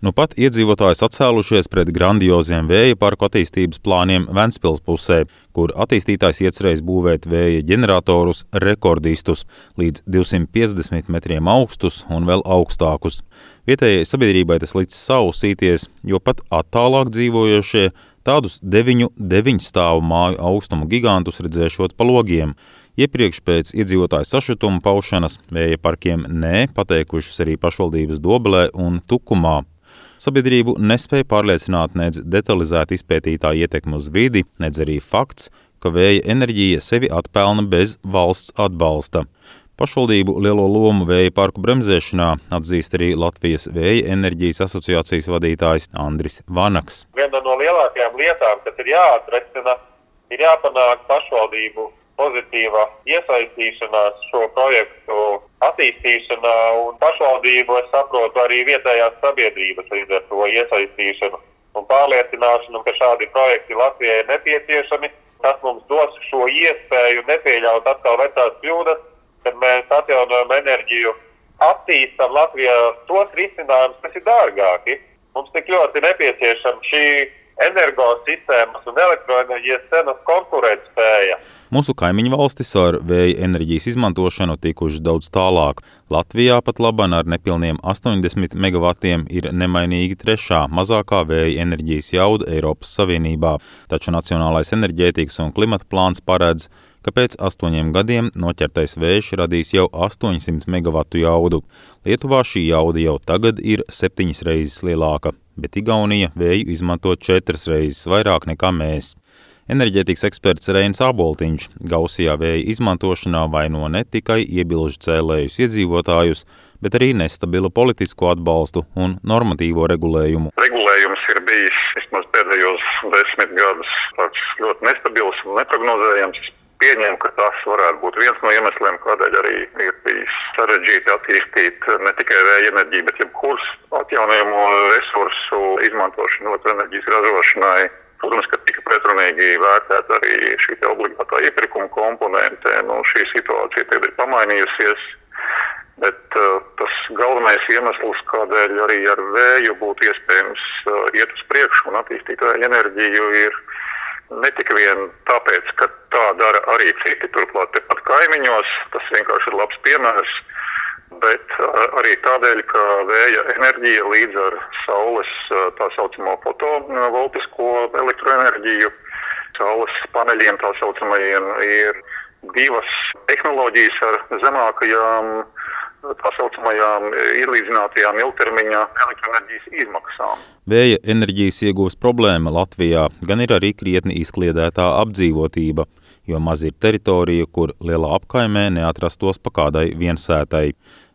Nu pat iedzīvotājs atcēlušies pret grandioziem vēja parku attīstības plāniem Ventspils pusē, kur attīstītājs iecerējis būvēt vēja ģeneratorus rekordistus līdz 250 metriem augstus un vēl augstākus. Vietējai sabiedrībai tas licis sausīties, jo pat attālāk dzīvojošie tādus deviņu, deviņu stāvu māju augstumu gigantus redzēšot pa logiem. Iepriekš pēc iedzīvotāju sašutuma paušanas vēja parkiem nē pateikušas arī pašvaldības Dobelē un Tukumā. Sabiedrību nespēja pārliecināt nec detalizēti izpētītā ietekme uz vidi, nec arī fakts, ka vēja enerģija sevi atpelna bez valsts atbalsta. Pašvaldību lielo lomu vēja parku bremzēšanā atzīst arī Latvijas Vēja enerģijas asociācijas vadītājs Andris Vanaks. Viena no lielākajām lietām, kas ir jāatrisina, ir jāpanāk pašvaldību pozitīva iesaistīšanās šo projektu attīstīšanā un pašvaldību, es saprotu, arī vietējās sabiedrības līdz ar to iesaistīšanu un pārliecināšanu, ka šādi projekti Latvijai ir nepieciešami. Tas mums dos šo iespēju nepieļaut atkal vecās kļūdas, kad mēs atjaunojam enerģiju, attīstam Latvijā tos risinājumus, kas ir dārgāki. Mums tik ļoti nepieciešama šī energosistēmas un elektroenerģijas cenas konkurētspēja. Mūsu kaimiņu valstis ar vēja enerģijas izmantošanu tikušas daudz tālāk. Latvijā pat labāk ar nepilniem 80 megavatiem ir nemainīgi trešā mazākā vēja enerģijas jauda Eiropas Savienībā, taču Nacionālais enerģētikas un klimata plāns paredz, ka pēc astoņiem gadiem noķertais vējš radīs jau 800 megawatu jaudu. Lietuvā šī jauda jau tagad ir septiņas reizes lielāka bet Igaunija vēju izmanto četras reizes vairāk nekā mēs. Enerģētikas eksperts Reinis Aboltiņš gausajā vēja izmantošanā vaino ne tikai iebilžu cēlējus iedzīvotājus, bet arī nestabilu politisko atbalstu un normatīvo regulējumu. Regulējums ir bijis vismaz pēdējos desmit gadus ļoti nestabils un neprognozējams pieņemu, ka tas varētu būt viens no iemesliem, kādēļ arī ir bijis sarežģīti attīstīt ne tikai vēja enerģiju, bet jebkurus atjaunojumu resursu izmantošanu elektroenerģijas ražošanai. Protams, ka tika pretrunīgi vērtēta arī šī obligātā iepirkuma komponente. Nu, šī situācija tagad ir pamainījusies. Bet uh, tas galvenais iemesls, kādēļ arī ar vēju būtu iespējams uh, iet uz priekšu un attīstīt vēja enerģiju, ir Ne tikai vien tāpēc, ka tā dara arī citi, turklāt tepat kaimiņos, tas vienkārši ir labs piemērs, bet arī tādēļ, ka vēja enerģija līdz ar saules tā saucamo fotovoltisko elektroenerģiju, saules paneļiem tā saucamajiem, ir divas tehnoloģijas ar zemākajām tā saucamajām ielīdzinātajām ilgtermiņa elektroenerģijas izmaksām. Vēja enerģijas iegūs problēma Latvijā gan ir arī krietni izkliedētā apdzīvotība, jo maz ir teritorija, kur lielā apkaimē neatrastos pa kādai viensētai.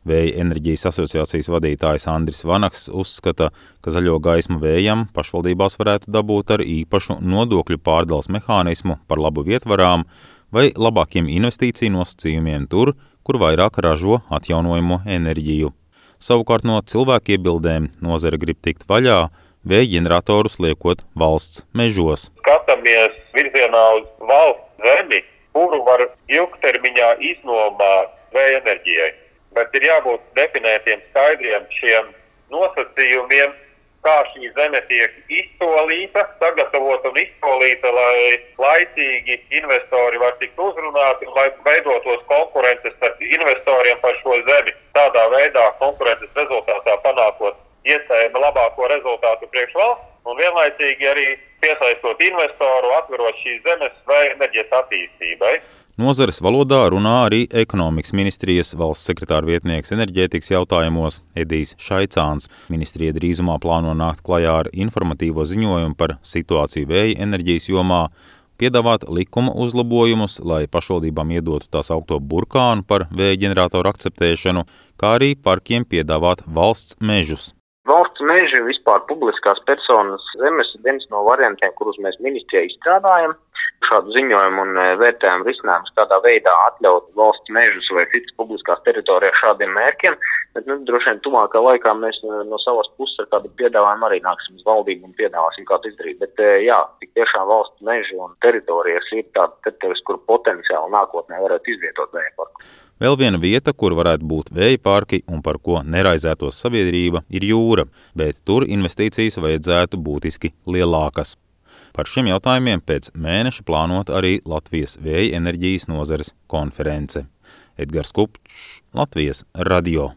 Vēja enerģijas asociācijas vadītājs Andris Vanaks uzskata, ka zaļo gaismu vējam pašvaldībās varētu dabūt ar īpašu nodokļu pārdales mehānismu par labu vietvarām vai labākiem investīciju nosacījumiem tur, kur vairāk ražo atjaunojamo enerģiju. Savukārt no cilvēku iebildēm nozare grib tikt vaļā, vēja ģeneratorus liekot valsts mežos. Skatāmies virzienā uz valsts zemi, kuru var ilgtermiņā iznomāt vēja enerģijai. Bet ir jābūt definētiem skaidriem šiem nosacījumiem, kā šī zeme tiek izsolīta, sagatavota un izsolīta, lai laicīgi investori var tikt uzrunāti un lai veidotos konkurences starp investoriem par šo zemi. Tādā veidā konkurences rezultātā panākot iespējami labāko rezultātu priekš valsts un vienlaicīgi arī piesaistot investoru, atverot šīs zemes vai enerģijas attīstībai. Nozares valodā runā arī ekonomikas ministrijas valsts sekretāra vietnieks enerģētikas jautājumos Edijs Šaicāns. Ministrija drīzumā plāno nākt klajā ar informatīvo ziņojumu par situāciju vēja enerģijas jomā, piedāvāt likuma uzlabojumus, lai pašvaldībām iedotu tās augto burkānu par vēja ģeneratoru akceptēšanu, kā arī parkiem piedāvāt valsts mežus. Valsts meži vispār publiskās personas zemes ir viens no variantiem, kurus mēs ministrijā izstrādājam šādu ziņojumu un e, vērtējumu risinājumus, kādā veidā atļaut valsts mežus vai citas publiskās teritorijas šādiem mērķiem. Bet, nu, droši vien tuvākā laikā mēs e, no savas puses ar kādu piedāvājumu arī nāksim uz valdību un piedāvāsim, kā to izdarīt. Bet, e, jā, tik tiešām valsts meži un teritorijas ir tāda teritorijas, kur potenciāli nākotnē varētu izvietot vēja parku. Vēl viena vieta, kur varētu būt vēja parki un par ko neraizētos sabiedrība, ir jūra, bet tur investīcijas vajadzētu būtiski lielākas. Par šiem jautājumiem pēc mēneša plānot arī Latvijas vēja enerģijas nozares konference. Edgars Kupčs, Latvijas radio.